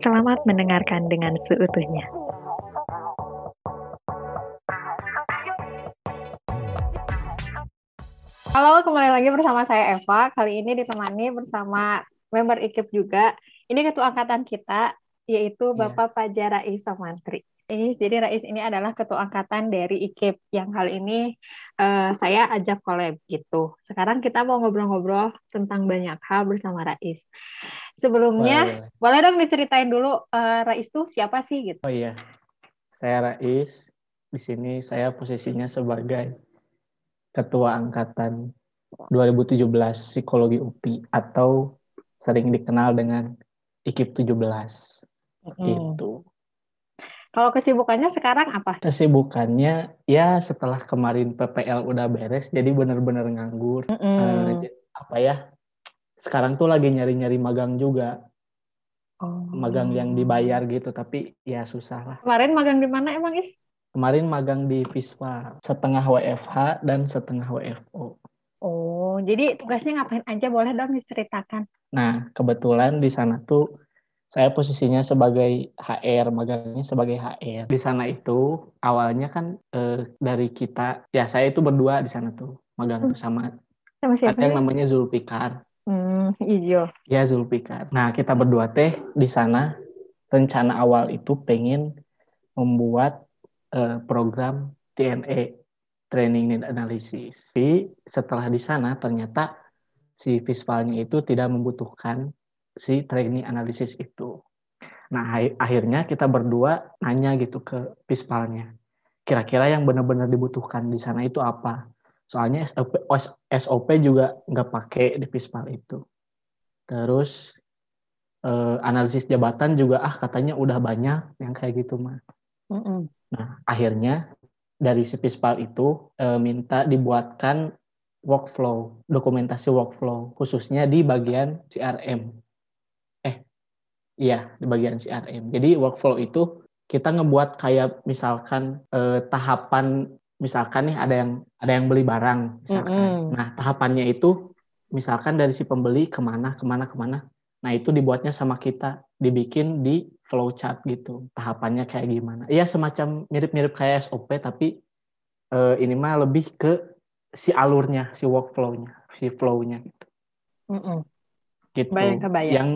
Selamat mendengarkan dengan seutuhnya. Halo, kembali lagi bersama saya Eva. Kali ini ditemani bersama member IKIP juga. Ini ketua angkatan kita, yaitu Iya. Bapak Fajar Rais Samantri. Ini jadi Rais ini adalah ketua angkatan dari IKIP yang kali ini eh, saya ajak collab gitu. Sekarang kita mau ngobrol-ngobrol tentang banyak hal bersama Rais. Sebelumnya, Boleh, boleh. dong diceritain dulu eh, Rais tuh siapa sih gitu? Oh iya, saya Rais. Di sini saya posisinya sebagai Ketua Angkatan 2017 Psikologi UPI atau sering dikenal dengan IKIP 17 gitu. Kalau kesibukannya sekarang apa? Kesibukannya ya setelah kemarin PPL udah beres jadi bener-bener nganggur. Mm-mm. Eh, apa ya? Sekarang tuh lagi nyari-nyari magang juga, Oh. magang yang dibayar gitu tapi ya susah lah. Kemarin magang di mana emang Is? Kemarin magang di Viswa, setengah WFH dan setengah WFO. Oh, jadi tugasnya ngapain aja boleh dong diceritakan? Nah, kebetulan di sana tuh saya posisinya sebagai HR, magangnya sebagai HR. Di sana itu awalnya kan eh, dari kita, ya saya itu berdua di sana tuh magang tuh sama Sama siapa ada yang sih? namanya Zulfikar. Hmm, ijo. Ya Zulfikar. Nah, kita berdua teh di sana rencana awal itu pengen membuat eh, program TNE Training Need Analysis. Tapi setelah di sana ternyata si Visvalnya itu tidak membutuhkan si training analysis itu. Nah, akhirnya kita berdua nanya gitu ke Visvalnya. Kira-kira yang benar-benar dibutuhkan di sana itu apa? Soalnya SOP, OS SOP juga nggak pakai di Visval itu. Terus eh, analisis jabatan juga ah katanya udah banyak yang kayak gitu mah. Mm-mm. Nah, akhirnya dari si Pispal itu eh, minta dibuatkan workflow, dokumentasi workflow, khususnya di bagian CRM. Iya, di bagian CRM. Jadi workflow itu kita ngebuat kayak misalkan eh, tahapan, misalkan nih ada yang ada yang beli barang, misalkan. Mm-mm. Nah, tahapannya itu misalkan dari si pembeli ke mana, ke mana, ke mana. Nah, itu dibuatnya sama kita, dibikin di flowchart gitu. Tahapannya kayak gimana. Iya, semacam mirip-mirip kayak SOP, tapi eh, ini mah lebih ke si alurnya, si workflow-nya, si flow-nya gitu. Mm-mm. gitu. Bayang kebayang. Yang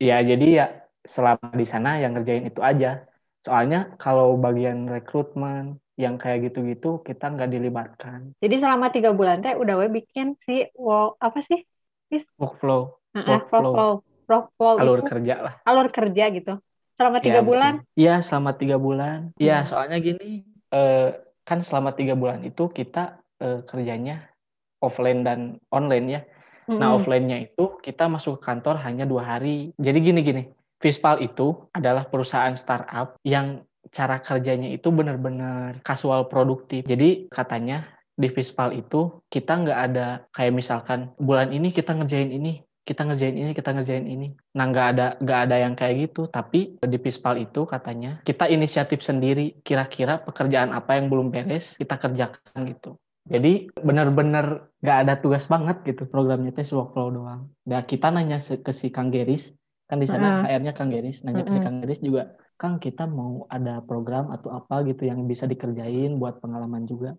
ya jadi ya selama di sana yang ngerjain itu aja. Soalnya kalau bagian rekrutmen yang kayak gitu-gitu kita nggak dilibatkan. Jadi selama tiga bulan teh udah we bikin si wo- apa sih? Workflow, Heeh, Workflow. workflow, workflow alur itu kerja lah. alur kerja gitu. Selama tiga betul. bulan. Iya, selama tiga bulan. Iya, Hmm. soalnya gini, eh, kan selama tiga bulan itu kita eh, kerjanya offline dan online ya. Nah, Mm-mm. offline-nya itu kita masuk ke kantor hanya dua hari. Jadi gini-gini, Vispal itu adalah perusahaan startup yang cara kerjanya itu benar-benar kasual produktif. Jadi katanya di Vispal itu kita nggak ada kayak misalkan bulan ini kita ngerjain ini, kita ngerjain ini, kita ngerjain ini. Nah nggak ada nggak ada yang kayak gitu. Tapi di Vispal itu katanya kita inisiatif sendiri. Kira-kira pekerjaan apa yang belum beres kita kerjakan gitu. Jadi benar-benar nggak ada tugas banget gitu programnya teh workflow doang. Dan kita nanya ke si Kang Geris, kan di sana Heeh. HR-nya Kang Geris, nanya ke si. Kang Geris juga, Kang kita mau ada program atau apa gitu yang bisa dikerjain buat pengalaman juga.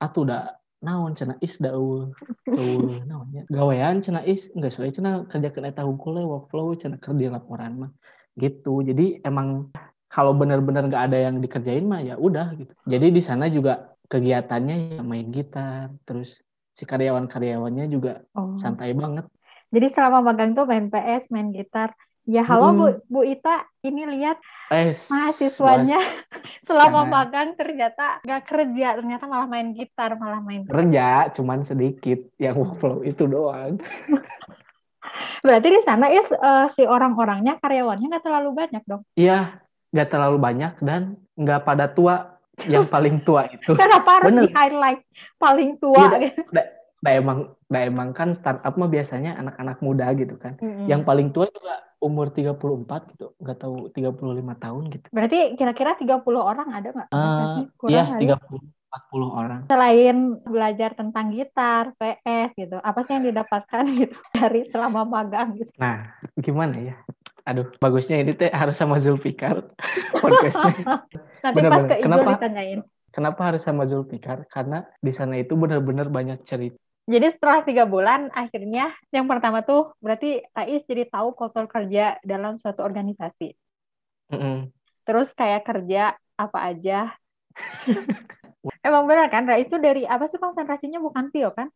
Atuh udah naon cenah is da eueuh eueuh naonnya gawean cenah is enggak sesuai cenah kerjakeun eta hungkul we, workflow cenah keur di laporan mah gitu. Jadi emang kalau benar-benar nggak ada yang dikerjain mah ya udah gitu. Jadi di sana juga kegiatannya ya main gitar, terus si karyawan-karyawannya juga Oh. santai banget. Jadi selama magang tuh main PS, main gitar. Ya halo Bu, Mm-mm. Bu Ita, ini lihat Eh, mahasiswanya selama Jangan. magang ternyata nggak kerja, ternyata malah main gitar, malah main. kerja cuman sedikit yang workflow itu doang. Berarti di sana ya eh, si orang-orangnya karyawannya nggak terlalu banyak dong. Iya, nggak terlalu banyak dan nggak pada tua. Yang paling tua itu. Kenapa harus Bener. di highlight paling tua? Gitu? Nah emang, nah emang kan startup mah biasanya anak-anak muda gitu kan. Mm-mm. Yang paling tua juga umur 34 gitu, nggak tahu 35 tahun gitu. Berarti kira-kira 30 orang ada nggak? Kurang Iya, kali. 30 40 orang. Selain belajar tentang gitar, PS gitu, apa sih yang didapatkan gitu dari selama magang gitu? Nah, gimana ya? Aduh, bagusnya ini teh harus sama Zulfikar podcastnya. Nanti Bener, pas bener. ke Ijul Kenapa? ditanyain. Kenapa harus sama Zulfikar? Karena di sana itu benar-benar banyak cerita. Jadi setelah tiga bulan, akhirnya yang pertama tuh berarti Rais jadi tahu kultur kerja dalam suatu organisasi. Mm-mm. Terus kayak kerja apa aja. Emang benar kan, Rais tuh dari apa sih konsentrasinya bukan Pio kan?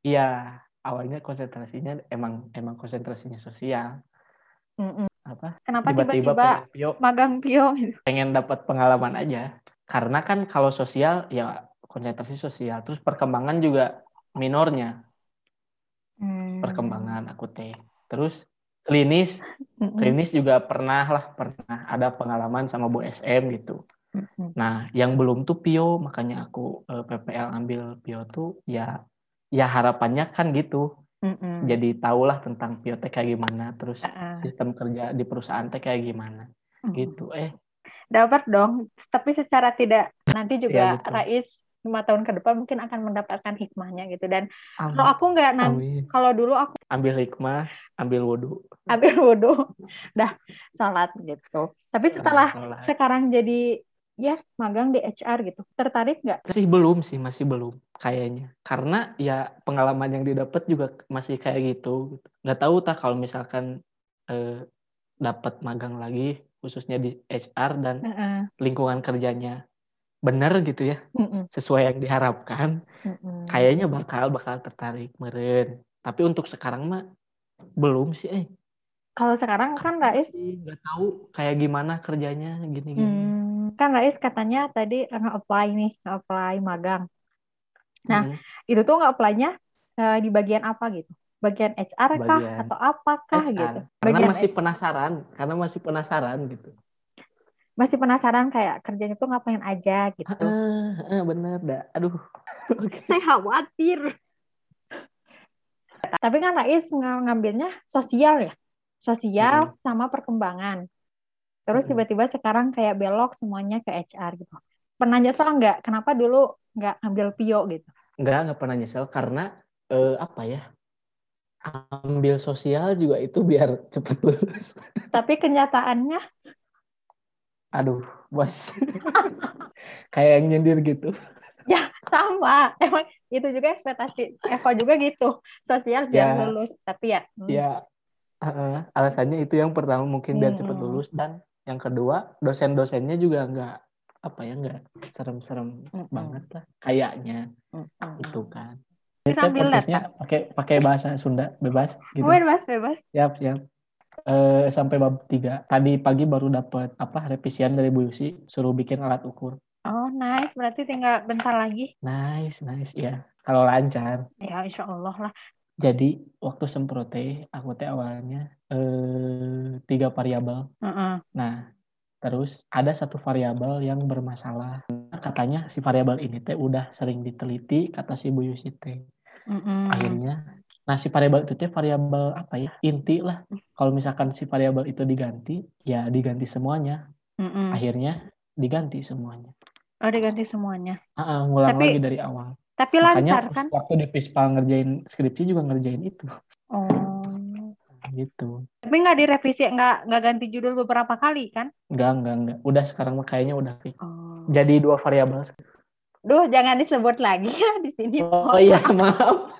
Iya, awalnya konsentrasinya emang emang konsentrasinya sosial. Mm-mm. Apa? Kenapa Tiba-tiba Pio magang Pio gitu? pengen dapat pengalaman aja. Karena kan kalau sosial ya konsentrasi sosial, terus perkembangan juga minornya Hmm. perkembangan aku teh. Terus klinis, klinis juga pernah lah pernah ada pengalaman sama Bu SM gitu. Nah, yang belum tuh Pio, makanya aku eh, PPL ambil Pio tuh ya ya harapannya kan gitu. Mm-mm. Jadi tahulah tentang Pio teh kayak gimana, terus Ah. sistem kerja di perusahaan teh kayak gimana Mm. gitu. Eh, Dapat dong, tapi secara tidak nanti juga Iya, betul. Rais lima tahun ke depan mungkin akan mendapatkan hikmahnya gitu. Dan amin. kalau aku nggak kalau dulu aku Ambil hikmah, ambil wudhu. ambil wudhu, dah salat gitu. Tapi setelah sekarang jadi ya magang di HR gitu, tertarik nggak? Masih belum sih, masih belum kayaknya. Karena ya pengalaman yang didapat juga masih kayak gitu. Nggak tahu tak kalau misalkan eh, dapat magang lagi, khususnya di HR dan Heeh. lingkungan kerjanya benar gitu ya, Mm-mm. sesuai yang diharapkan, Mm-mm. kayaknya bakal bakal tertarik meren. Tapi untuk sekarang mah belum sih, eh. Kalau sekarang kan Rais, nggak tahu kayak gimana kerjanya gini-gini. hmm, kan Rais katanya tadi nge-apply nih, nge-apply magang. Nah, Hmm, Itu tuh nge-apply-nya eh, di bagian apa gitu? Bagian HR kah Bagian atau apakah HR. gitu? Karena Bagian masih HR. penasaran, karena masih penasaran gitu. masih penasaran kayak kerjanya tuh ngapain aja gitu. Heeh, heeh, bener dah. Aduh. Oke. Saya khawatir. Tapi kan Rais ng- ngambilnya sosial ya, sosial sama perkembangan. Terus tiba-tiba sekarang kayak belok semuanya ke HR gitu. Pernah nyesel nggak? Kenapa dulu nggak ngambil Pio gitu? Enggak, enggak pernah nyesel karena eh, apa ya? Ambil sosial juga itu biar cepet lulus. Tapi kenyataannya Aduh, bos. Kayak yang nyindir gitu. sama. Emang itu juga ekspektasi Eko juga gitu. Sosial biar Ya. lulus. Tapi ya, hmm, Ya, heeh, alasannya itu yang pertama mungkin biar cepet Mm-mm. lulus dan yang kedua dosen-dosennya juga enggak apa ya enggak serem-serem Mm-mm. banget lah kayaknya mm-mm. itu kan. Ini podcastnya pakai pakai bahasa Sunda bebas gitu. Bebas, bebas. Siap, siap. Eh, sampai bab 3. Tadi pagi baru dapat apa revisian dari Bu Yusi, suruh bikin alat ukur. Oh, nice. Berarti tinggal bentar lagi. Nice, nice ya. Kalau lancar. Ya, insya Allah lah. Jadi waktu semprote, aku teh awalnya eh tiga variabel. Heeh. Nah, terus ada satu variabel yang bermasalah. Katanya si variabel ini teh udah sering diteliti kata si Bu Yusi teh. Mm-mm. Akhirnya, nah si variabel itu teh variabel apa ya? Inti lah. Kalau misalkan si variabel itu diganti, ya diganti semuanya. Mm-mm. Akhirnya diganti semuanya. Oh, diganti semuanya. Ah, ah, ngulang Tapi- lagi dari awal. Tapi Makanya lancar kan? waktu di Pispa ngerjain skripsi juga ngerjain itu. Oh. Gitu. Tapi nggak direvisi, nggak nggak ganti judul beberapa kali kan? Enggak, enggak, enggak. Udah sekarang kayaknya udah fix. Oh. Jadi dua variabel. Duh, jangan disebut lagi ya di sini. Oh iya, maaf.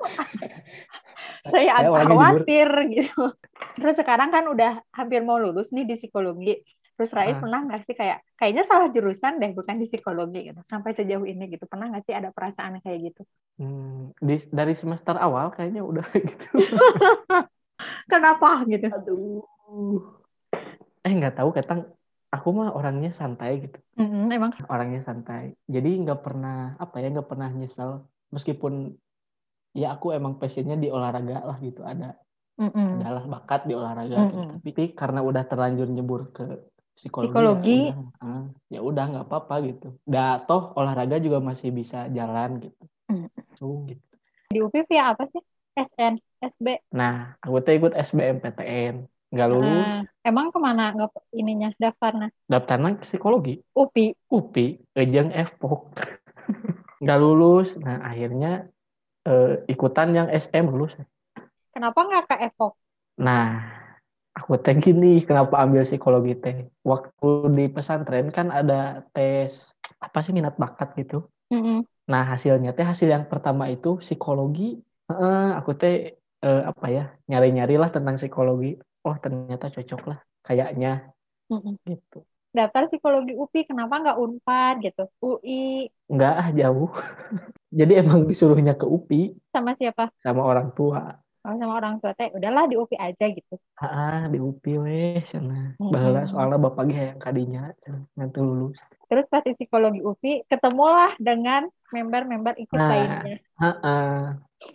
Saya agak khawatir gitu. Terus sekarang kan udah hampir mau lulus nih di psikologi. Terus Rais Ah. pernah nggak sih kayak kayaknya salah jurusan deh, bukan di psikologi gitu. Sampai sejauh ini gitu. Pernah nggak sih ada perasaan kayak gitu? Hmm, di- dari semester awal kayaknya udah gitu. Kenapa gitu? Aduh. Eh nggak tahu ketang. Aku mah orangnya santai gitu. Mm-mm, emang Orangnya santai. Jadi nggak pernah apa ya nggak pernah nyesel. Meskipun ya aku emang passionnya di olahraga lah gitu ada mm-mm. adalah bakat di olahraga gitu. Mm-mm. tapi karena udah terlanjur nyebur ke psikologi, Psikologi. ya udah, ah, ya nggak apa-apa gitu dah toh olahraga juga masih bisa jalan gitu Mm. so, gitu di UPI via apa sih? SN, SB. nah aku tuh ikut SBMPTN nggak lulus Ah, emang ke mana nggak ininya daftarnya? daftarnya psikologi UPI. UPI ejeng FPOK nggak lulus nah akhirnya eh, ikutan yang SM lulus Kenapa nggak ke EVO? nah aku teh gini kenapa ambil psikologi teh? Waktu di pesantren kan ada tes apa sih minat bakat gitu. Mm-mm. nah hasilnya teh hasil yang pertama itu psikologi. Heeh, aku teh eh, apa ya nyari-nyari lah tentang psikologi. Oh ternyata cocok lah kayaknya. Mm-mm. gitu. Daftar psikologi UPI, kenapa nggak Unpad gitu? UI enggak ah jauh. Jadi emang disuruhnya ke UPI sama siapa? sama orang tua Oh, sama orang tua teh, udahlah di UPI aja gitu. ah di UPI weh sana Mm-mm. baheula soalnya bapak ge hayang kadinya nanti lulus Terus pas di psikologi UPI, ketemulah dengan member-member ikut Nah. lainnya. Heeh.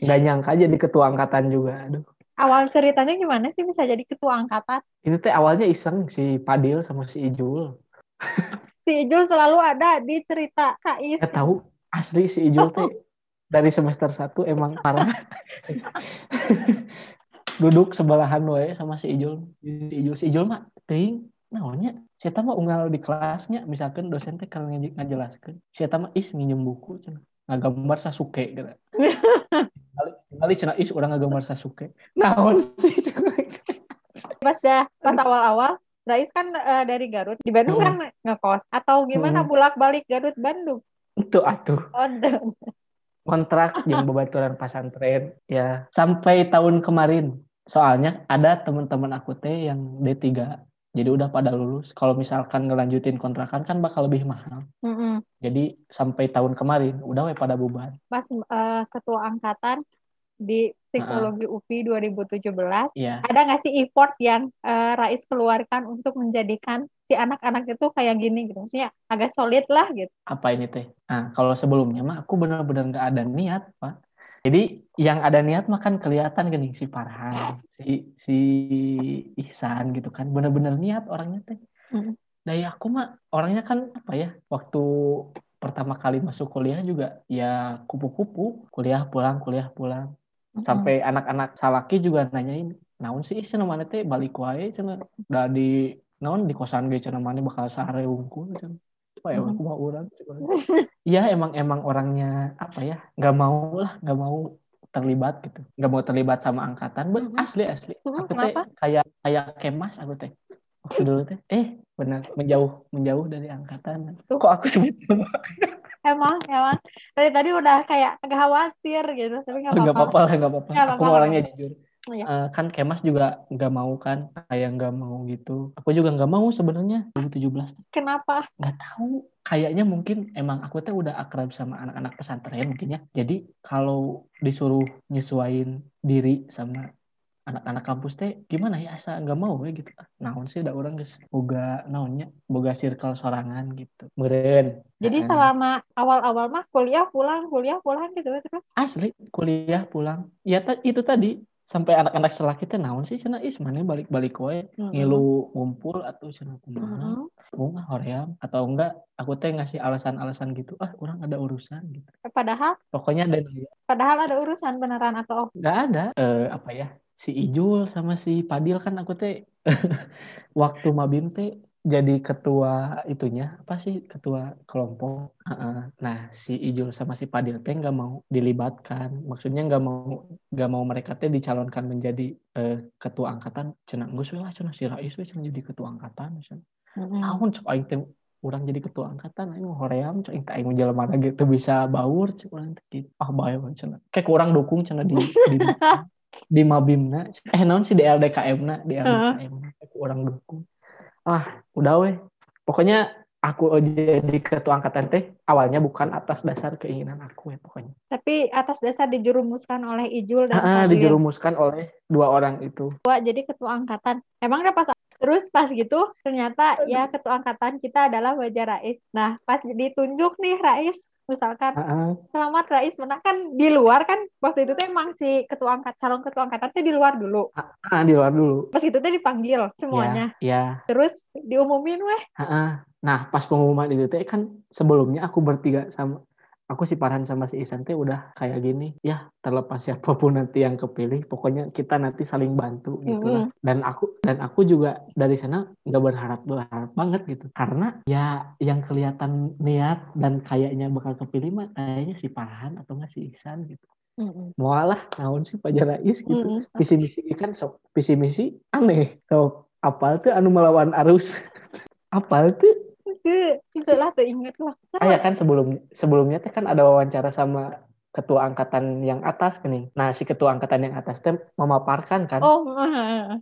nggak nyangka jadi ketua angkatan juga aduh Awal ceritanya gimana sih bisa jadi ketua angkatan? itu teh awalnya iseng si Padil sama si Ijul Si Ijul selalu ada di cerita Kais. nggak tahu asli si Ijul teh dari semester 1 emang parah. Duduk sebelahan wae sama si Ijul. Si Ijul si Ijul mah teuing naonnya? Saya mah unggal di kelasnya? Misalkan dosen teh kalau ngajelaskeun saya mah? Is minjem buku cenah ngagambar Sasuke gitu kali kali cenah is orang ngagambar Sasuke. Naon sih. Pas dah pas awal-awal Rais kan eh, dari Garut, di Bandung kan ngekos. Atau gimana Hmm. bolak-balik Garut Bandung. itu atuh. Oh, kontrak yang bebaturan pesantren ya. Sampai tahun kemarin. Soalnya ada teman-teman aku teh yang D3 jadi udah pada lulus. Kalau misalkan ngelanjutin kontrakan kan bakal lebih mahal. Mm-mm. jadi sampai tahun kemarin udah we pada bubar. Pas eh, ketua angkatan di psikologi UPI 2017 ya ada nggak sih effort yang eh, Rais keluarkan untuk menjadikan si anak-anak itu kayak gini gitu? Maksudnya agak solid lah gitu. Apa ini teh? Nah kalau sebelumnya mah aku benar-benar nggak ada niat pak. Jadi yang ada niat mah kan kelihatan gini si Farhan si si Ihsan gitu kan. Benar-benar niat orangnya teh. Mm. dari aku mah orangnya kan apa ya waktu pertama kali masuk kuliah juga ya kupu-kupu. Kuliah pulang kuliah pulang sampai anak-anak salaki juga nanyain naon sih cenah mana teh? Balik wae cenah. Da di naon? Di kosan ge cenah mana bakal sare unggul cenah. Apa ya aku mau urang iya emang emang orangnya apa ya nggak mau lah nggak mau terlibat gitu. Nggak mau terlibat sama angkatan. Mhm. asli asli. Aku teh kayak kayak kemas aku teh. Waktu dulu teh eh benar menjauh menjauh dari angkatan. Tuh. kok aku sebut emang emang. Dari tadi udah kayak agak khawatir gitu tapi nggak nggak apa-apa. apa-apa lah nggak apa-apa. Aku apa-apa, orangnya jujur. Iya. Eh, kan kemas juga nggak mau kan kayak nggak mau gitu. Aku juga nggak mau sebenarnya 2017 kenapa? Nggak tahu. Kayaknya mungkin emang aku tuh udah akrab sama anak-anak pesantren mungkin ya. Jadi kalau disuruh nyesuain diri sama anak-anak kampus teh gimana ya asa nggak mau ya gitu. Naon sih udah orang geus boga naonnya boga circle sorangan gitu. Meren jadi Heeh. selama awal-awal mah kuliah pulang kuliah pulang gitu terus asli kuliah pulang. Ya ta- itu tadi sampai anak-anak selaki teh naon sih cenah is mana balik-balik wae ngilu ngumpul atau cenah kumaha mau nggak hoream? Atau enggak aku teh ngasih alasan-alasan gitu ah orang ada urusan gitu. Padahal pokoknya ada padahal ada urusan beneran atau nggak ada. Eh, apa ya si Ijul sama si Padil kan aku teh waktu Mabim teh jadi ketua itunya apa sih ketua kelompok. Nah si Ijul sama si Padil teh nggak mau dilibatkan. Maksudnya nggak mau nggak mau mereka teh dicalonkan menjadi eh, ketua angkatan. Cenah gue lah cenah si Rais we cenah jadi ketua angkatan cenah Mhm. tahun cek aing teh urang jadi ketua angkatan aing mau hoream cek aing aing jelema gitu bisa baur cek urang teh. Gitu. Ah bae cenah. Kayak kurang dukung cenah di di, di Mabimna. Eh naon sih di LDKM na di LDKM kayak kurang dukung ah udah weh. Pokoknya aku jadi ketua angkatan teh awalnya bukan atas dasar keinginan aku ya pokoknya. Tapi atas dasar dijerumuskan oleh Ijul dan ah, dijerumuskan oleh dua orang itu. Gua jadi ketua angkatan. Emang udah pas terus pas gitu ternyata ya ketua angkatan kita adalah Baja Rais. Nah, pas ditunjuk nih Rais, misalkan Ah, ah. selamat Rais menang kan di luar kan waktu itu tuh emang si ketua angkat calon ketua angkatan tuh di luar dulu. ah di luar dulu Pas itu tuh dipanggil semuanya. ya Terus diumumin weh. Heeh. Nah, pas pengumuman itu teh kan sebelumnya aku bertiga sama aku si Farhan sama si Isan teh udah kayak gini, ya terlepas siapa pun nanti yang kepilih, pokoknya kita nanti saling bantu gitu lah. Dan aku dan aku juga dari sana nggak berharap berharap banget gitu, karena ya yang kelihatan niat dan kayaknya bakal kepilih mah kayaknya si Farhan atau nggak si Isan gitu. Mm-mm. mualah naon sih Fajar Rais gitu Mm-mm. visi misi kan sok visi misi aneh sok apal tuh anu melawan arus apal tuh lah tuh inget lah. ah ya kan sebelum sebelumnya teh kan ada wawancara sama ketua angkatan yang atas nih. Nah si ketua angkatan yang atas teh memaparkan kan. Oh,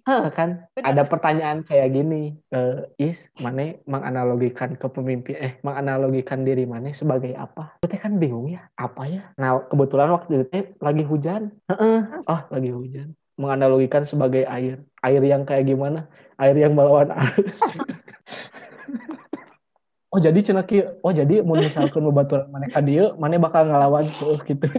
Hah, kan. Bener. ada pertanyaan kayak gini eh, is mana menganalogikan kepemimpin eh menganalogikan diri mana sebagai apa? Itu teh kan bingung ya apa ya? Nah kebetulan waktu itu teh lagi hujan. Heeh. oh lagi hujan. Menganalogikan sebagai air. Air yang kayak gimana? Air yang melawan arus Oh jadi kieu. Oh jadi mau misalkan bebaturan mana ka dieu, mana bakal ngelawan tuh gitu.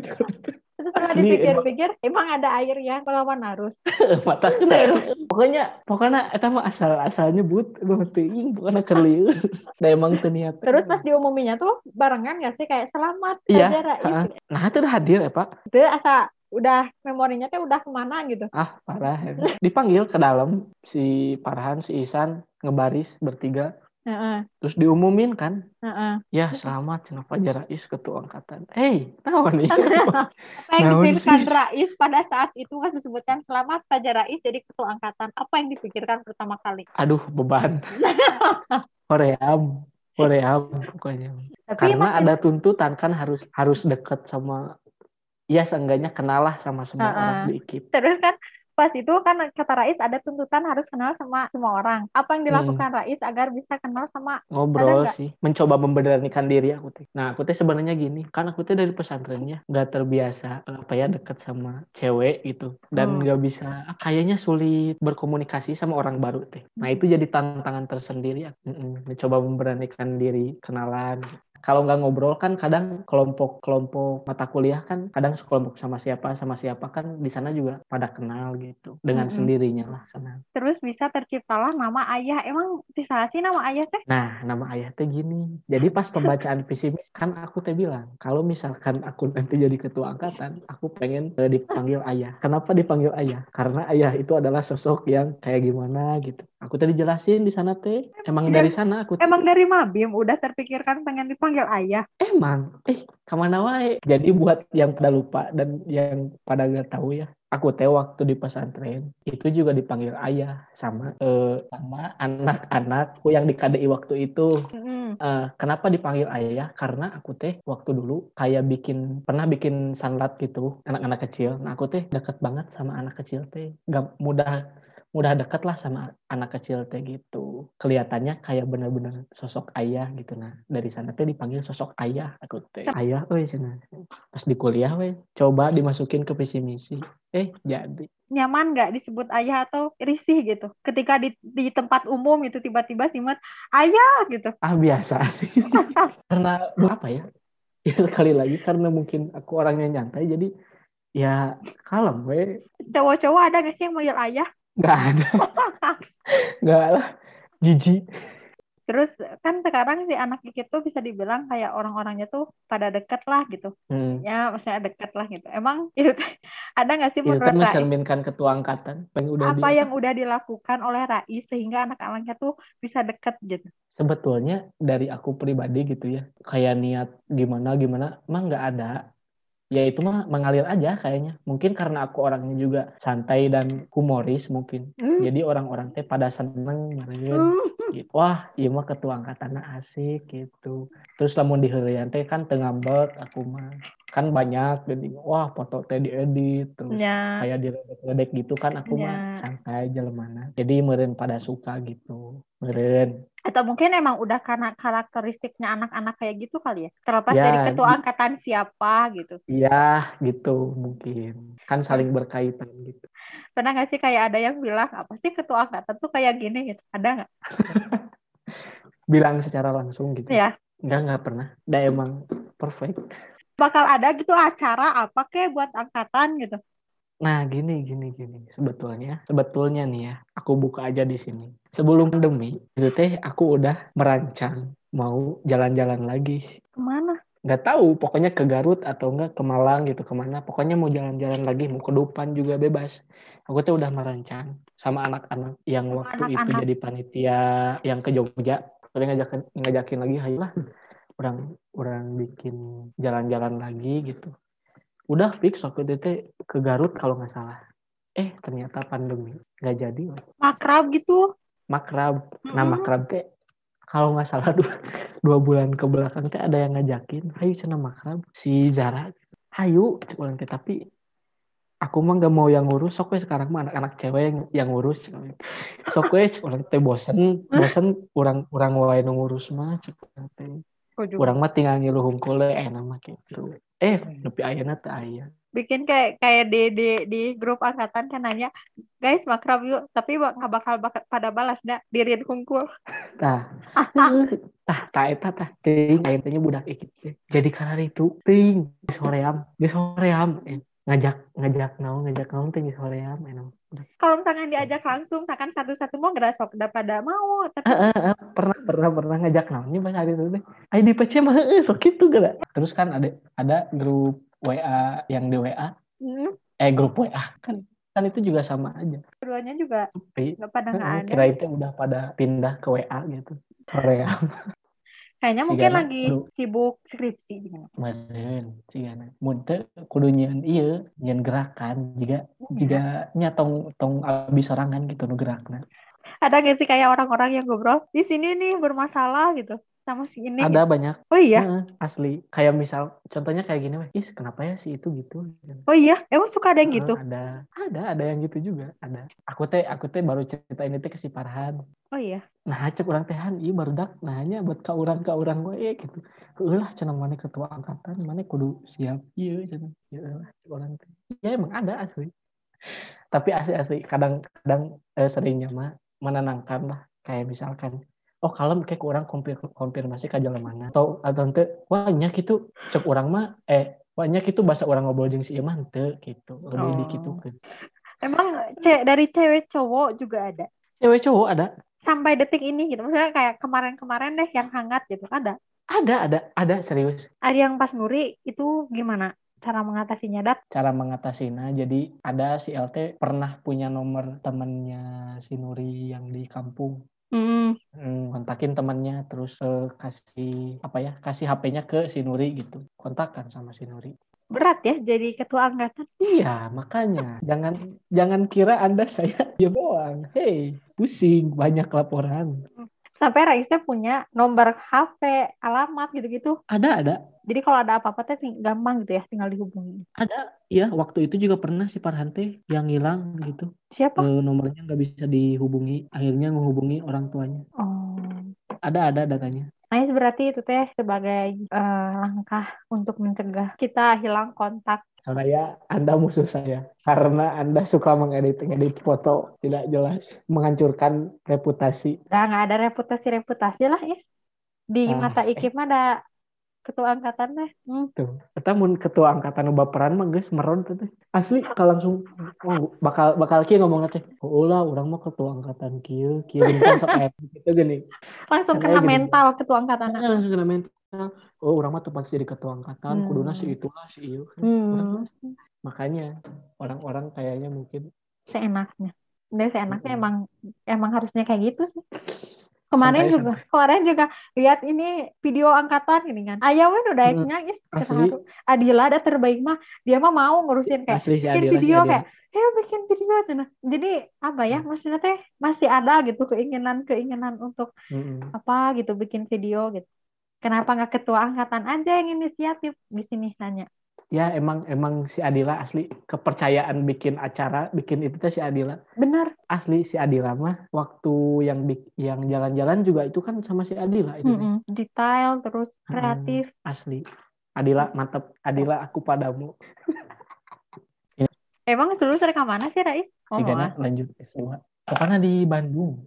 setelah dipikir-pikir, emang ada air yang melawan arus. mata kena. pokoknya pokoknya eta mah asal asalnya but lu teuing pokoknya keur lieur da emang teu niat Terus pas diumuminya tuh barengan gak sih kayak selamat Iya, ha. nah itu hadir ya pak Itu asa udah memorinya tuh udah ke mana gitu. ah parah ya. dipanggil ke dalam si Farhan si Isan ngebaris bertiga Heeh, terus diumumin kan heeh. ya selamat Fajar Rais ketua angkatan hey naon nih Apa yang dipikirkan? Rais pada saat itu pas disebutkan selamat Fajar Rais jadi ketua angkatan. Apa yang dipikirkan pertama kali? aduh beban hoream hoream pokoknya Tapi karena makin- ada tuntutan kan harus harus deket sama ya seenggaknya kenal lah sama semua Ha-ha. orang di IKIP terus kan pas itu kan kata Rais ada tuntutan harus kenal sama semua orang. Apa yang dilakukan Rais agar bisa kenal sama ngobrol nggak? sih mencoba memberanikan diri aku teh nah aku teh sebenarnya gini kan aku teh dari pesantrennya nggak terbiasa apa ya deket sama cewek gitu dan Hmm. nggak bisa ah, kayaknya sulit berkomunikasi sama orang baru teh nah itu jadi tantangan tersendiri Mm-mm. mencoba memberanikan diri kenalan kalau nggak ngobrol kan kadang kelompok kelompok mata kuliah kan kadang sekelompok sama siapa sama siapa kan di sana juga pada kenal gitu dengan Mm-mm. sendirinya lah kenal terus bisa terciptalah nama ayah. Emang bisa sih nama ayah teh? Nah, nama ayah teh gini. Jadi pas pembacaan visi misi kan aku teh bilang, kalau misalkan aku nanti jadi ketua angkatan, aku pengen eh, dipanggil ayah. Kenapa dipanggil ayah? Karena ayah itu adalah sosok yang kayak gimana gitu. Aku tadi jelasin di sana teh. Emang Iya. dari sana aku Emang dari Mabim udah terpikirkan pengen dipanggil ayah. emang eh ke mana wae. Jadi buat yang pada lupa dan yang pada nggak tahu ya, aku teh waktu di pesantren itu juga dipanggil ayah sama eh, sama anak-anakku yang di KDI waktu itu. Mm-mm. Eh, kenapa dipanggil ayah? Karena aku teh waktu dulu kayak bikin pernah bikin sanlat gitu anak-anak kecil. Nah aku teh deket banget sama anak kecil teh. Gak mudah mudah deket lah sama anak kecil teh gitu. Kelihatannya kayak bener-bener sosok ayah gitu. Nah dari sana teh dipanggil sosok ayah aku teh. Ayah, weh cenah. Pas di kuliah weh coba dimasukin ke visi misi. Eh jadi. Nyaman nggak disebut ayah atau risih gitu? Ketika di, di tempat umum itu tiba-tiba simet ayah gitu. Ah biasa sih. karena apa ya? Ya sekali lagi karena mungkin aku orangnya nyantai jadi ya kalem we Cowok-cowok ada nggak sih yang manggil ayah? Nggak ada nggak lah jijik Terus kan sekarang si anak Kikit tuh bisa dibilang kayak orang-orangnya tuh pada deket lah gitu. hmm. Ya maksudnya deket lah gitu. Emang itu ada nggak sih itu menurut Rais mencerminkan ketua angkatan yang udah apa di- yang udah dilakukan oleh Rais sehingga anak-anaknya tuh bisa deket gitu? sebetulnya dari aku pribadi gitu ya kayak niat gimana gimana emang nggak ada ya itu mah mengalir aja kayaknya mungkin karena aku orangnya juga santai dan humoris mungkin Hmm. jadi orang-orang teh pada seneng meren gitu. Wah, iya mah ketua angkatan asik gitu. Terus lamun di teh kan teu ngambek aku mah. Kan banyak jadi wah foto teh diedit terus Ya. kayak diledek-ledek gitu kan aku Ya. mah santai jelemana. Jadi meureun pada suka gitu. Meureun. Atau mungkin emang udah karena karakteristiknya anak-anak kayak gitu kali ya. Terlepas Ya, dari ketua di- angkatan siapa gitu. Iya, gitu mungkin. Kan saling berkaitan gitu. Pernah nggak sih kayak ada yang bilang apa sih ketua angkatan tuh kayak gini gitu? Ada nggak? Bilang secara langsung gitu. Ya. Enggak, enggak pernah. Da emang perfect. Bakal ada gitu acara apa kek buat angkatan gitu. Nah, gini, gini, gini. Sebetulnya, sebetulnya nih ya, aku buka aja di sini. Sebelum pandemi, itu teh aku udah merancang mau jalan-jalan lagi. Ke mana? Nggak tahu, pokoknya ke Garut atau enggak ke Malang gitu, ke mana. Pokoknya mau jalan-jalan lagi, mau ke Dupan juga bebas. Aku tuh udah merancang sama anak-anak yang Sama waktu itu anak-anak. jadi panitia yang ke Jogja. Terus ngajakin, ngajakin lagi, ayolah orang orang bikin jalan-jalan lagi gitu. Udah fix waktu itu teh ke Garut kalau nggak salah. Eh ternyata pandemi. Nggak jadi. Makrab gitu. makrab. Nah Mm-mm. makrab teh kalau nggak salah dua, dua bulan ke belakang teh ada yang ngajakin. Ayo cina makrab. Si Zara. Ayo orang teh tapi aku mah nggak mau yang ngurus. Sok sekarang mah anak-anak cewek yang yang ngurus. Sok we orang teh bosen. Bosen orang orang wae ngurus mah orang teh Orang mah tinggal ngilu hungkul enak mah gitu. Eh tapi ayeuna teh aya. Bikin kayak kayak di di di grup angkatan kan nanya, guys makrab yuk, tapi bak- nggak bakal, bakal pada balas dah dirin hungkul. tah. Tah tah eta tah. Ting teh budak ikit jadi karena itu ting geus hoream geus hoream. Eh, ngajak ngajak naon ngajak naon teh geus hoream enak Kalau misalkan diajak langsung, misalkan satu-satu mau ngerasok udah pada mau, tapi pernah pernah pernah ngajak naonnya pas hari itu di PC mah heeh sok kitu geura terus kan ada ada grup WA yang di WA hmm, eh grup WA kan kan itu juga sama aja. Keduanya juga nggak pada nggak ada. kirain teh udah pada pindah ke WA gitu. Hoream Kayaknya mungkin Gana, lagi aduh. sibuk skripsi. gimana. Meren, cigana. Mun teu kudu nyieun ieu, nyieun gerakan juga juga nya tong tong abis sorangan gitu nu gerakna. Ada nggak sih kayak orang-orang yang ngobrol di sini nih bermasalah gitu sama si ini? Ada banyak. Oh iya, Heeh, asli. Kayak misal contohnya kayak gini. Is, kenapa ya si itu gitu? oh iya, emang suka ada yang Heeh, gitu? ada. Ada, ada yang gitu juga, ada. Aku teh aku teh baru cerita ini teh ke si Farhan. Oh iya, Nah, cek orang tehan, iya baru dak nanya buat ka urang ka urang we gitu. Keulah cenah mana ketua angkatan, mana kudu siap iya cenah. Ya cek orang teh. Ya emang ada asli. Tapi asli-asli kadang-kadang eh, seringnya mah menenangkan lah. Kayak misalkan oh kalem kayak orang konfir konfirmasi ke jalan mana atau atau ente wah nya gitu cek orang mah eh wah nya gitu bahasa orang ngobrol jeung si henteu gitu lebih Oh. dikitukeun. emang ce dari cewek cowok juga ada Cewek cowok ada sampai detik ini gitu. Maksudnya kayak kemarin-kemarin deh yang hangat gitu ada. ada ada ada serius Ada yang pas Nuri itu gimana cara mengatasinya dat? cara mengatasinya jadi ada si LT pernah punya nomor temannya si Nuri yang di kampung Hmm, kontakin temannya terus eh, kasih apa ya kasih HP-nya ke si Nuri gitu. Kontakkan sama si Nuri. Berat ya jadi ketua angkatan. iya makanya. Jangan jangan kira anda saya dia doang hey pusing banyak laporan Sampai Raisa punya nomor HP, alamat gitu-gitu. ada ada Jadi kalau ada apa-apa teh gampang gitu ya, tinggal dihubungi. ada ya waktu itu juga pernah si Farhante yang hilang gitu Siapa? Eh, nomornya nggak bisa dihubungi akhirnya menghubungi orang tuanya Oh. ada ada datanya Nice berarti itu teh sebagai eh, langkah untuk mencegah kita hilang kontak. Saya, Anda musuh saya. Karena Anda suka mengedit-ngedit foto tidak jelas. Menghancurkan reputasi. Udah nggak ada reputasi-reputasi lah, Is. Di Ah, mata eh. IKIP mah ada ketua angkatan teh. Hmm. Tuh. Kita mun ketua angkatan baperan mah geus meron tuh teh. Asli kalau langsung oh, bakal bakal kieu ngomong teh. Oh lah, orang mah ketua angkatan kieu, kieu Gini kan sok aya gitu gini. Langsung kena gini. mental ketua angkatan. Nah, langsung kena mental. Oh, orang mah tepat jadi ketua angkatan, Hmm. kuduna si itulah si ieu. Hmm. Makanya orang-orang kayaknya mungkin Seenaknya. Udah seenaknya Mm-mm. emang emang harusnya kayak gitu sih. Kemarin Santai, juga, kemarin juga lihat ini video angkatan ini kan. Ayah we udah Hmm, nangis. Adila ada terbaik mah dia mah mau ngurusin kayak asli si bikin Adila, si video Adila. kayak ayo bikin video sana. Jadi apa ya Hmm. maksudnya teh masih ada gitu keinginan-keinginan untuk Mm-mm. apa gitu bikin video gitu. Kenapa nggak ketua angkatan aja yang inisiatif di sini nanya? Ya emang emang si Adila asli kepercayaan bikin acara bikin itu teh si Adila Bener. asli si Adila mah waktu yang yang jalan-jalan juga itu kan sama si Adila itu teh. Mm-mm. Detail terus Mm-mm. kreatif. asli Adila mantep Adila aku padamu Emang lulus reka mana sih Rais? Oh, si Gana lanjut S2 pokoknya di Bandung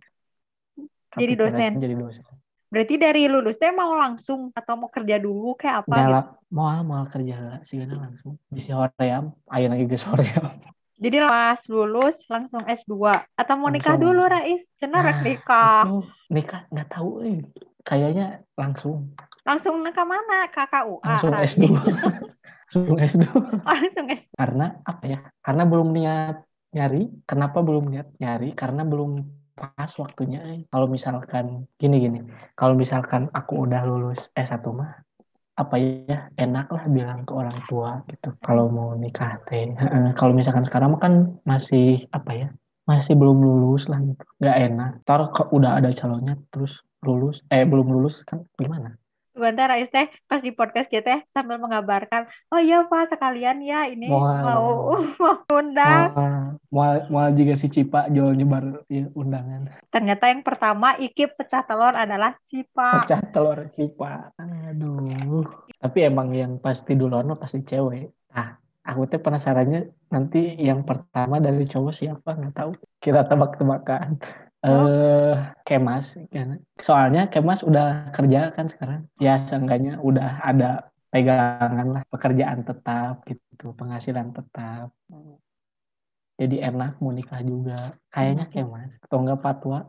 Jadi dosen. jadi dosen Berarti dari lulus teh mau langsung atau mau kerja dulu kayak apa gitu? Nyala, mau mau kerja si Gana langsung di hoream ayo lagi geus hoream Jadi pas lulus langsung S2 atau mau nikah Langsung. dulu Rais? Cenah rek Nah, nikah. Itu nikah nggak tahu eh. kayaknya langsung Langsung nikah mana? KKUA. langsung Rais. S2 langsung S2 langsung S2. karena apa ya karena belum niat nyari kenapa belum niat nyari karena belum pas waktunya eh. kalau misalkan gini gini. Kalau misalkan aku udah lulus S1 mah apa ya enak lah bilang ke orang tua gitu kalau mau nikah teh. Kalau misalkan sekarang kan masih apa ya masih belum lulus lah gitu. Nggak enak. Ntar udah ada calonnya terus lulus eh belum lulus kan gimana Sebentar Rais teh pas di podcast kita sambil mengabarkan, oh iya Pak sekalian ya ini Mau- mau mau undang. mau mau juga si Cipa jual nyebar ya, undangan. Ternyata yang pertama Ikip pecah telur adalah Cipa. pecah telur Cipa. Aduh. Tapi emang yang pasti duluan pasti cewek. Nah aku teh penasarannya nanti yang pertama dari cowok siapa? Nggak tahu. Kita tebak-tebakan eh Kemas kan. soalnya Kemas udah kerja kan sekarang ya seenggaknya udah ada pegangan lah pekerjaan tetap gitu penghasilan tetap jadi enak mau nikah juga kayaknya Kemas atau enggak Patwa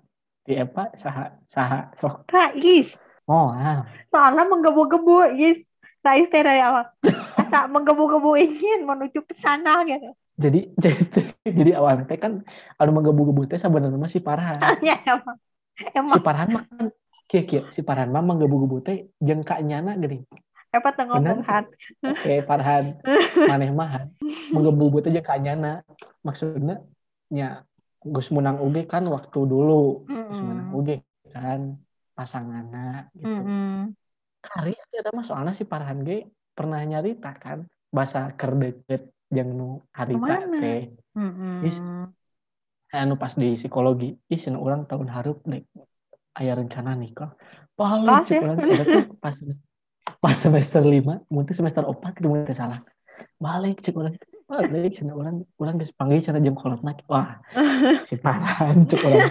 di apa saha saha sok Rais, oh ah. soalnya menggebu-gebu, guys. Rais teh dari awal. Asa menggebu-gebu ingin menuju ke sana gitu. Jadi jadi jadi awalnya teh kan anu menggebu-gebu teh sebenarnya mah si Parhan ya emang. si Emang Parhan mah kan kieu kieu si Parhan mah menggebu-gebu teh jeung nyana geuning apa tuh ngomong Han? oke Parhan maneh mah menggebu-gebu teh jeung nyana maksudnya nya Gus Munang uge kan waktu dulu. Gus Munang uge kan pasanganna gitu. Mm-mm. karya kita mah soalnya si Parhan ge pernah nyarita kan bahasa ker jeung nu harita teh. Mm-mm. Is- anu pas di psikologi. Ih cenah urang tahun harup dek aya rencana nikah. Pas balik cek ya. urang ada tuh pas pas semester 5 mungkin semester 4 gitu mungkin salah. Balik cek urang balik cenah urang urang geus panggil cenah jam kolotna wah si Paran cek urang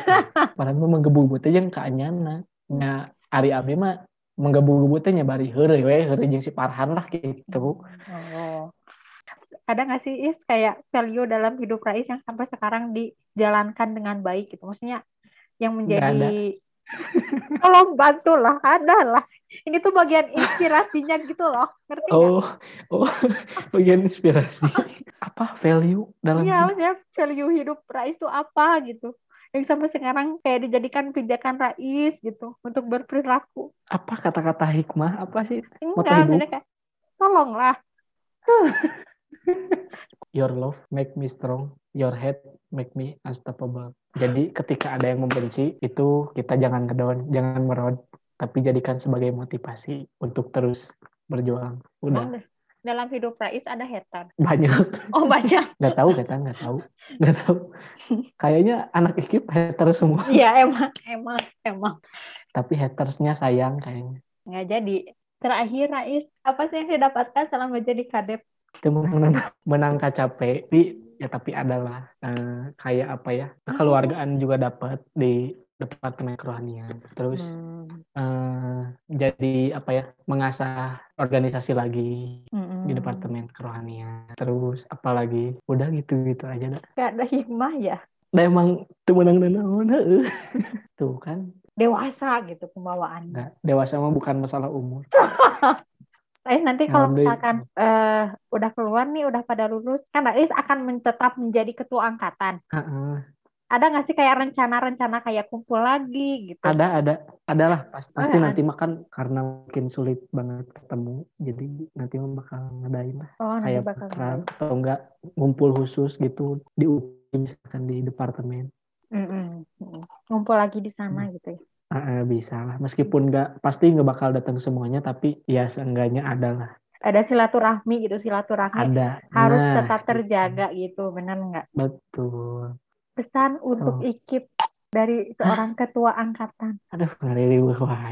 Paran mah menggebu-gebu teh jeung kaanyana nya Ari Abi mah menggebu-gebu teh nyabari heureuy we heureuy jeung si Parhan lah gitu Oh. Ada nggak sih Is kayak value dalam hidup Rais yang sampai sekarang dijalankan dengan baik gitu? Maksudnya yang menjadi tolong bantu lah, ada lah. Ini tuh bagian inspirasinya gitu loh, ngerti oh oh bagian inspirasi apa value dalam Iya, maksudnya value hidup Rais tuh apa gitu? Yang sampai sekarang kayak dijadikan pijakan Rais gitu untuk berperilaku. apa kata-kata hikmah apa sih Enggak, maksudnya kayak tolonglah. Your love make me strong, your head make me unstoppable. Jadi ketika ada yang membenci, itu kita jangan ngedown, jangan merod, tapi jadikan sebagai motivasi untuk terus berjuang. Udah dalam hidup Rais ada hater. banyak, Oh banyak. nggak tahu kata nggak tahu, nggak tahu. Kayaknya anak ekip hater semua, Iya emang, emang, emang. tapi hatersnya sayang kayaknya. nggak jadi terakhir Rais apa sih yang didapatkan selama jadi kadep Itu menang, menang KCP, tapi ya tapi adalah eh, kayak apa ya, kekeluargaan juga dapat di departemen kerohanian. Terus Hmm. eh, jadi apa ya mengasah organisasi lagi Mm-mm. di departemen kerohanian terus apalagi udah gitu gitu aja dah Nggak ada hikmah ya Nah, emang tuh menang dan heueuh. tuh kan dewasa gitu pembawaannya nggak dewasa mah bukan masalah umur Rais nanti kalau misalkan eh, udah keluar nih udah pada lulus kan Rais akan men- tetap menjadi ketua angkatan. Heeh. ada nggak sih kayak rencana-rencana kayak kumpul lagi gitu? Ada ada. Adalah pasti, pasti nanti makan karena mungkin sulit banget ketemu jadi nanti bakal ngadain lah. Oh kayak bakal program atau enggak ngumpul khusus gitu di misalkan di departemen. Mm-mm. Mm-mm. ngumpul lagi di sana gitu ya Ah, bisa lah. Meskipun nggak pasti nggak bakal datang semuanya tapi ya seenggaknya ada lah. Ada silaturahmi gitu silaturahmi ada. harus Nah, tetap terjaga gitu benar nggak? Betul. Pesan untuk Oh. ikip dari seorang ketua angkatan. Aduh ngeri wah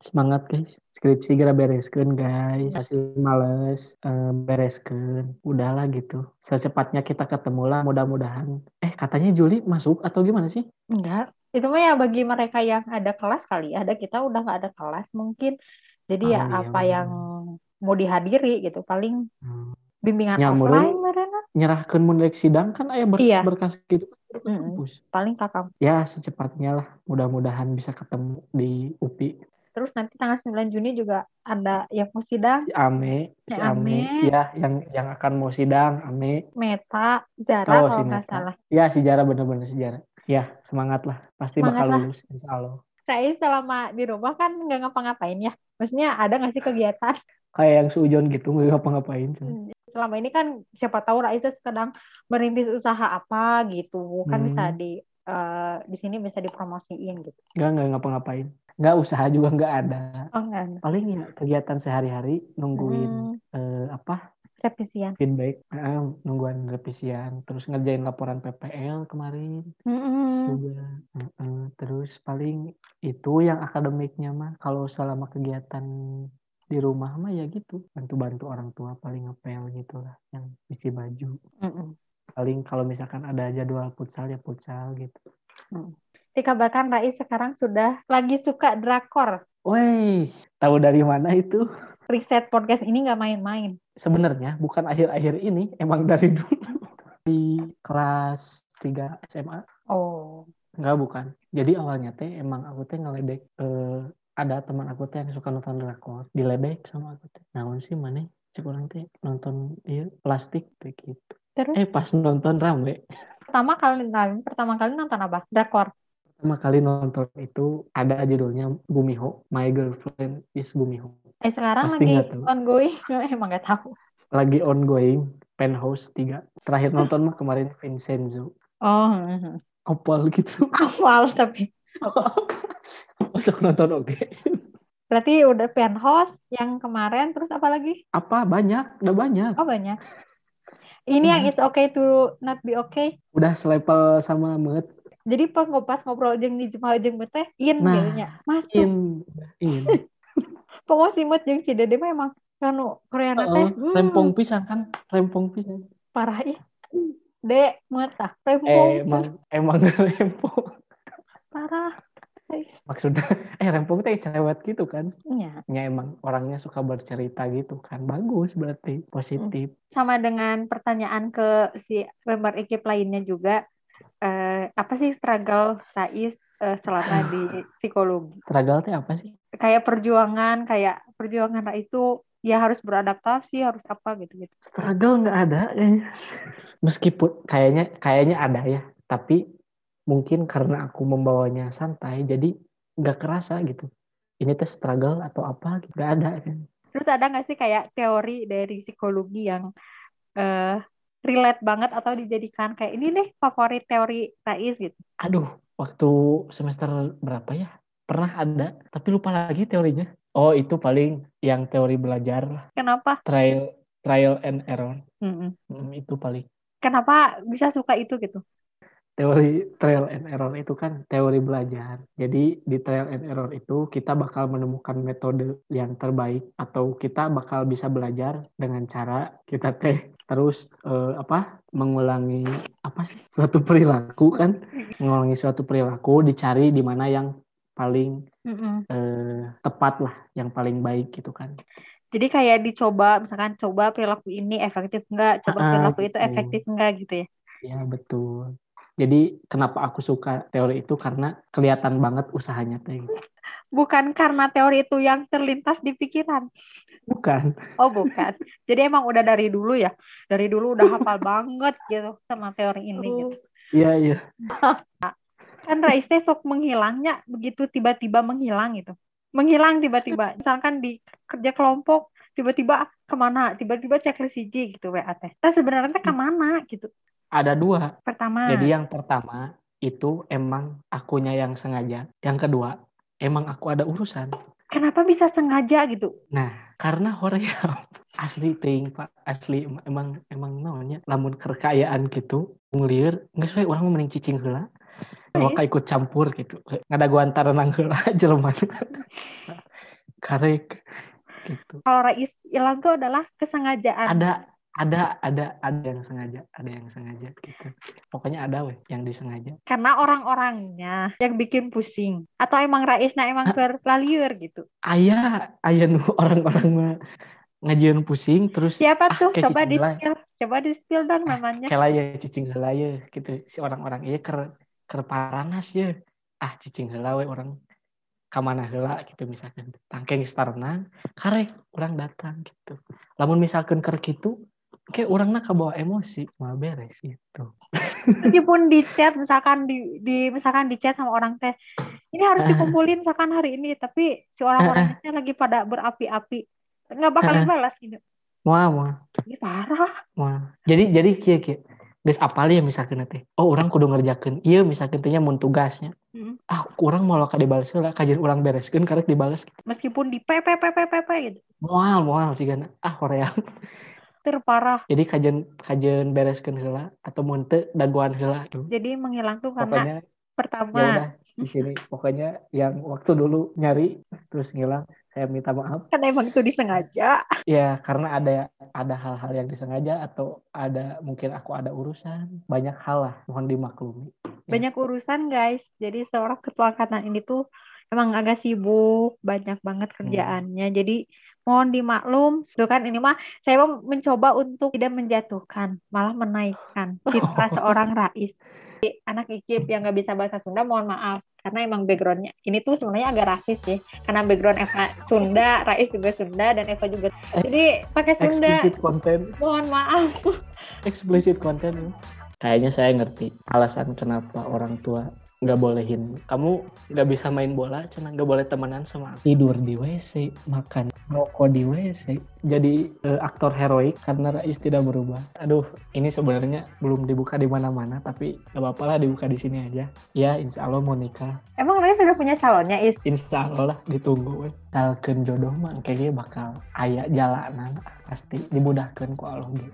semangat guys. Skripsi gara bereskan guys. Masih males eh, bereskan. Udahlah gitu. Secepatnya kita ketemu lah mudah-mudahan. Eh katanya Juli masuk atau gimana sih? Enggak itu mah ya bagi mereka yang ada kelas kali ya. Ada kita udah nggak ada kelas mungkin. Jadi ya Oh, iya, apa yang mau dihadiri gitu. Paling Hmm. bimbingan Nyamur. offline mereka nyerahkan mendek sidang kan ayah ber- Iya. berkas gitu kampus paling kakak ya secepatnya lah. Mudah-mudahan bisa ketemu di UPI terus nanti tanggal 9 Juni juga ada yang mau sidang. Si Ame si Si Ame. Ame. ya yang yang akan mau sidang Ame. Meta Zara Oh, kalau si nggak salah. Ya sejarah bener-bener sejarah ya semangat lah pasti Semangat bakal lah. lulus insya Allah. Rais selama di rumah kan nggak ngapa-ngapain ya. Maksudnya ada nggak sih kegiatan? Kayak yang sujon gitu nggak ngapa-ngapain. Hmm, selama ini kan siapa tahu Raisa sedang merintis usaha apa gitu. Kan bisa Hmm. di eh, di sini bisa dipromosiin gitu. Nggak nggak ngapa-ngapain. Nggak usaha juga nggak ada. Oh enggak paling ya kegiatan sehari-hari nungguin Hmm, eh, apa revisian feedback eh, nungguin revisian terus ngerjain laporan PPL kemarin Mm-mm. juga Heeh. terus paling itu yang akademiknya mah kalau selama kegiatan di rumah mah ya gitu bantu-bantu orang tua paling ngepel gitu lah yang cuci baju Mm-mm. paling kalau misalkan ada jadwal futsal ya futsal gitu dikabarkan Rais sekarang sudah lagi suka drakor Wih, tahu dari mana itu? Riset podcast ini nggak main-main Sebenarnya bukan akhir-akhir ini, emang dari dulu di kelas 3 SMA. oh Enggak bukan. Jadi awalnya teh emang aku teh ngeledek eh, ada teman aku teh yang suka nonton drakor, diledek sama aku teh. Naon sih mana? Cek orang teh nonton iya plastik teh gitu. terus Eh pas nonton rame. pertama kali pertama kali nonton apa drakor Pertama kali nonton itu ada judulnya Gumiho, My Girlfriend is Gumiho. eh sekarang Pasti lagi tahu. ongoing emang nggak tahu Lagi ongoing, Penthouse 3. Terakhir nonton mah kemarin Vincenzo. oh. Opal gitu. awal tapi Masuk nonton oke. berarti udah penthouse yang kemarin terus apa lagi Apa banyak? Udah banyak. oh banyak ini yang Banyak. it's okay to not be okay Udah selevel sama Met. Jadi pas ngopas ngobrol jeung di Jemaah jeung Met teh in Nah, masuk In, in. pokoknya si Met jeung si Dede mah emang kanu Korea teh Heeh, hmm, rempong pisan kan? Rempong pisan. parah ih Dek, Met ah rempong Eh, emang emang rempong. parah Maksudnya eh rempong teh cerewet gitu kan? Iya. Ya emang orangnya suka bercerita gitu kan. Bagus berarti positif. sama dengan pertanyaan ke si member ekip lainnya juga eh, apa sih struggle Rais eh, selama di psikologi Struggle teh apa sih? kayak perjuangan kayak perjuangan itu ya harus beradaptasi harus apa gitu gitu Struggle nggak ada kayaknya. Meskipun kayaknya kayaknya ada ya, tapi mungkin karena aku membawanya santai jadi nggak kerasa gitu. Ini teh struggle atau apa? gitu. Nggak ada kan. terus ada nggak sih kayak teori dari psikologi yang eh, relate banget atau dijadikan kayak ini deh favorit teori Rais gitu Aduh, waktu semester berapa ya? Pernah ada, tapi lupa lagi teorinya. Oh, itu paling yang teori belajar, kenapa trial trial and error. Mm-mm. Hmm, itu paling. kenapa bisa suka itu gitu Teori trial and error itu kan teori belajar. Jadi di trial and error itu kita bakal menemukan metode yang terbaik atau kita bakal bisa belajar dengan cara kita teh terus eh, apa mengulangi apa sih suatu perilaku kan mengulangi suatu perilaku dicari di mana yang paling Mm-mm. eh, tepat lah yang paling baik gitu kan Jadi kayak dicoba, misalkan coba perilaku ini efektif enggak, coba Ah, perilaku itu gitu. efektif enggak gitu ya. ya betul jadi kenapa aku suka teori itu karena kelihatan banget usahanya teh Bukan karena teori itu yang terlintas di pikiran. bukan Oh, bukan. Jadi emang udah dari dulu ya. Dari dulu udah hafal banget gitu sama teori ini gitu. iya iya Kan Rais teh sok menghilangnya begitu tiba-tiba menghilang gitu. Menghilang tiba-tiba. Misalkan di kerja kelompok tiba-tiba ke mana? Tiba-tiba checklist hiji gitu WA teh. Nah, sebenarnya teh ke mana gitu. Ada dua Pertama. Jadi yang pertama itu emang akunya yang sengaja. Yang kedua, emang aku ada urusan. kenapa bisa sengaja gitu? Nah, karena hoream asli ting Pak, asli emang emang namanya lamun kekayaan gitu ngelieur nggak sesuai orang mending cicing heula. Maka ikut campur gitu. Ngada gua antara nang heula jelema. Karek gitu. Kalau Rais hilang tuh adalah kesengajaan. Ada ada ada ada yang sengaja, ada yang sengaja gitu. Pokoknya ada weh yang disengaja. Karena orang-orangnya yang bikin pusing. Atau emang Raisna emang terlaliur gitu. Ayah, ayah nu orang-orang ngajian pusing terus Siapa ah, tuh? Coba di spill. Coba di spill dong namanya. Kela ya cicing heula ya gitu si orang-orang ieu ker ker paranas ya. Ah cicing heula we orang kamana heula gitu misalkan. Tangkeng starnang karek orang datang gitu. Lamun misalkan ker gitu kayak orangnya kebawa emosi malah beres gitu. Meskipun di chat misalkan di, di misalkan di chat sama orang teh ini harus Ah. dikumpulin misalkan hari ini tapi si orang-orangnya lagi pada berapi-api nggak bakal dibalas gitu Wah, wah, ini parah wah. Jadi jadi kieu kieu. Geus apal ya misalkan teh. Oh, orang kudu ngerjakeun ieu misalkan teh nya mun tugasnya. Mm. Ah, urang mau ka dibales heula, kajian urang bereskeun karek dibales. meskipun di p p p p p p gitu Moal, moal sigana. Ah, terparah Jadi kajian kajian bereskeun heula atau mun teu dagoan heula. jadi menghilang tuh karena Pokoknya pertama. ya udah di sini. Pokoknya yang waktu dulu nyari terus ngilang. Saya minta maaf. Kan emang itu disengaja. Ya karena ada ada hal-hal yang disengaja atau ada mungkin aku ada urusan. Banyak hal lah mohon dimaklumi. Banyak urusan guys. Jadi seorang ketua angkatan ini tuh emang agak sibuk banyak banget kerjaannya. Jadi mohon dimaklum. Tuh kan ini mah saya mau mencoba untuk tidak menjatuhkan malah menaikkan citra seorang Rais. Anak ikip yang nggak bisa bahasa Sunda mohon maaf. Karena emang backgroundnya ini tuh sebenarnya agak rasis ya karena background Eva Sunda Rais juga Sunda dan Eva juga jadi pakai Sunda. eksplisit konten mohon maaf. Eksplisit konten kayaknya saya ngerti alasan kenapa orang tua nggak bolehin. Kamu nggak bisa main bola cina nggak boleh temenan sama aku. tidur di WC makan rokok di WC jadi eh, aktor heroik karena Rais tidak berubah. Aduh ini sebenarnya belum dibuka di mana-mana tapi nggak apa-apa lah dibuka di sini aja. Ya insya Allah mau nikah. Emang Rais sudah punya calonnya Is? Insya Allah lah ditunggu. Talken jodoh mah kayaknya bakal aya jalanan pasti dimudahkan ku Allah ge.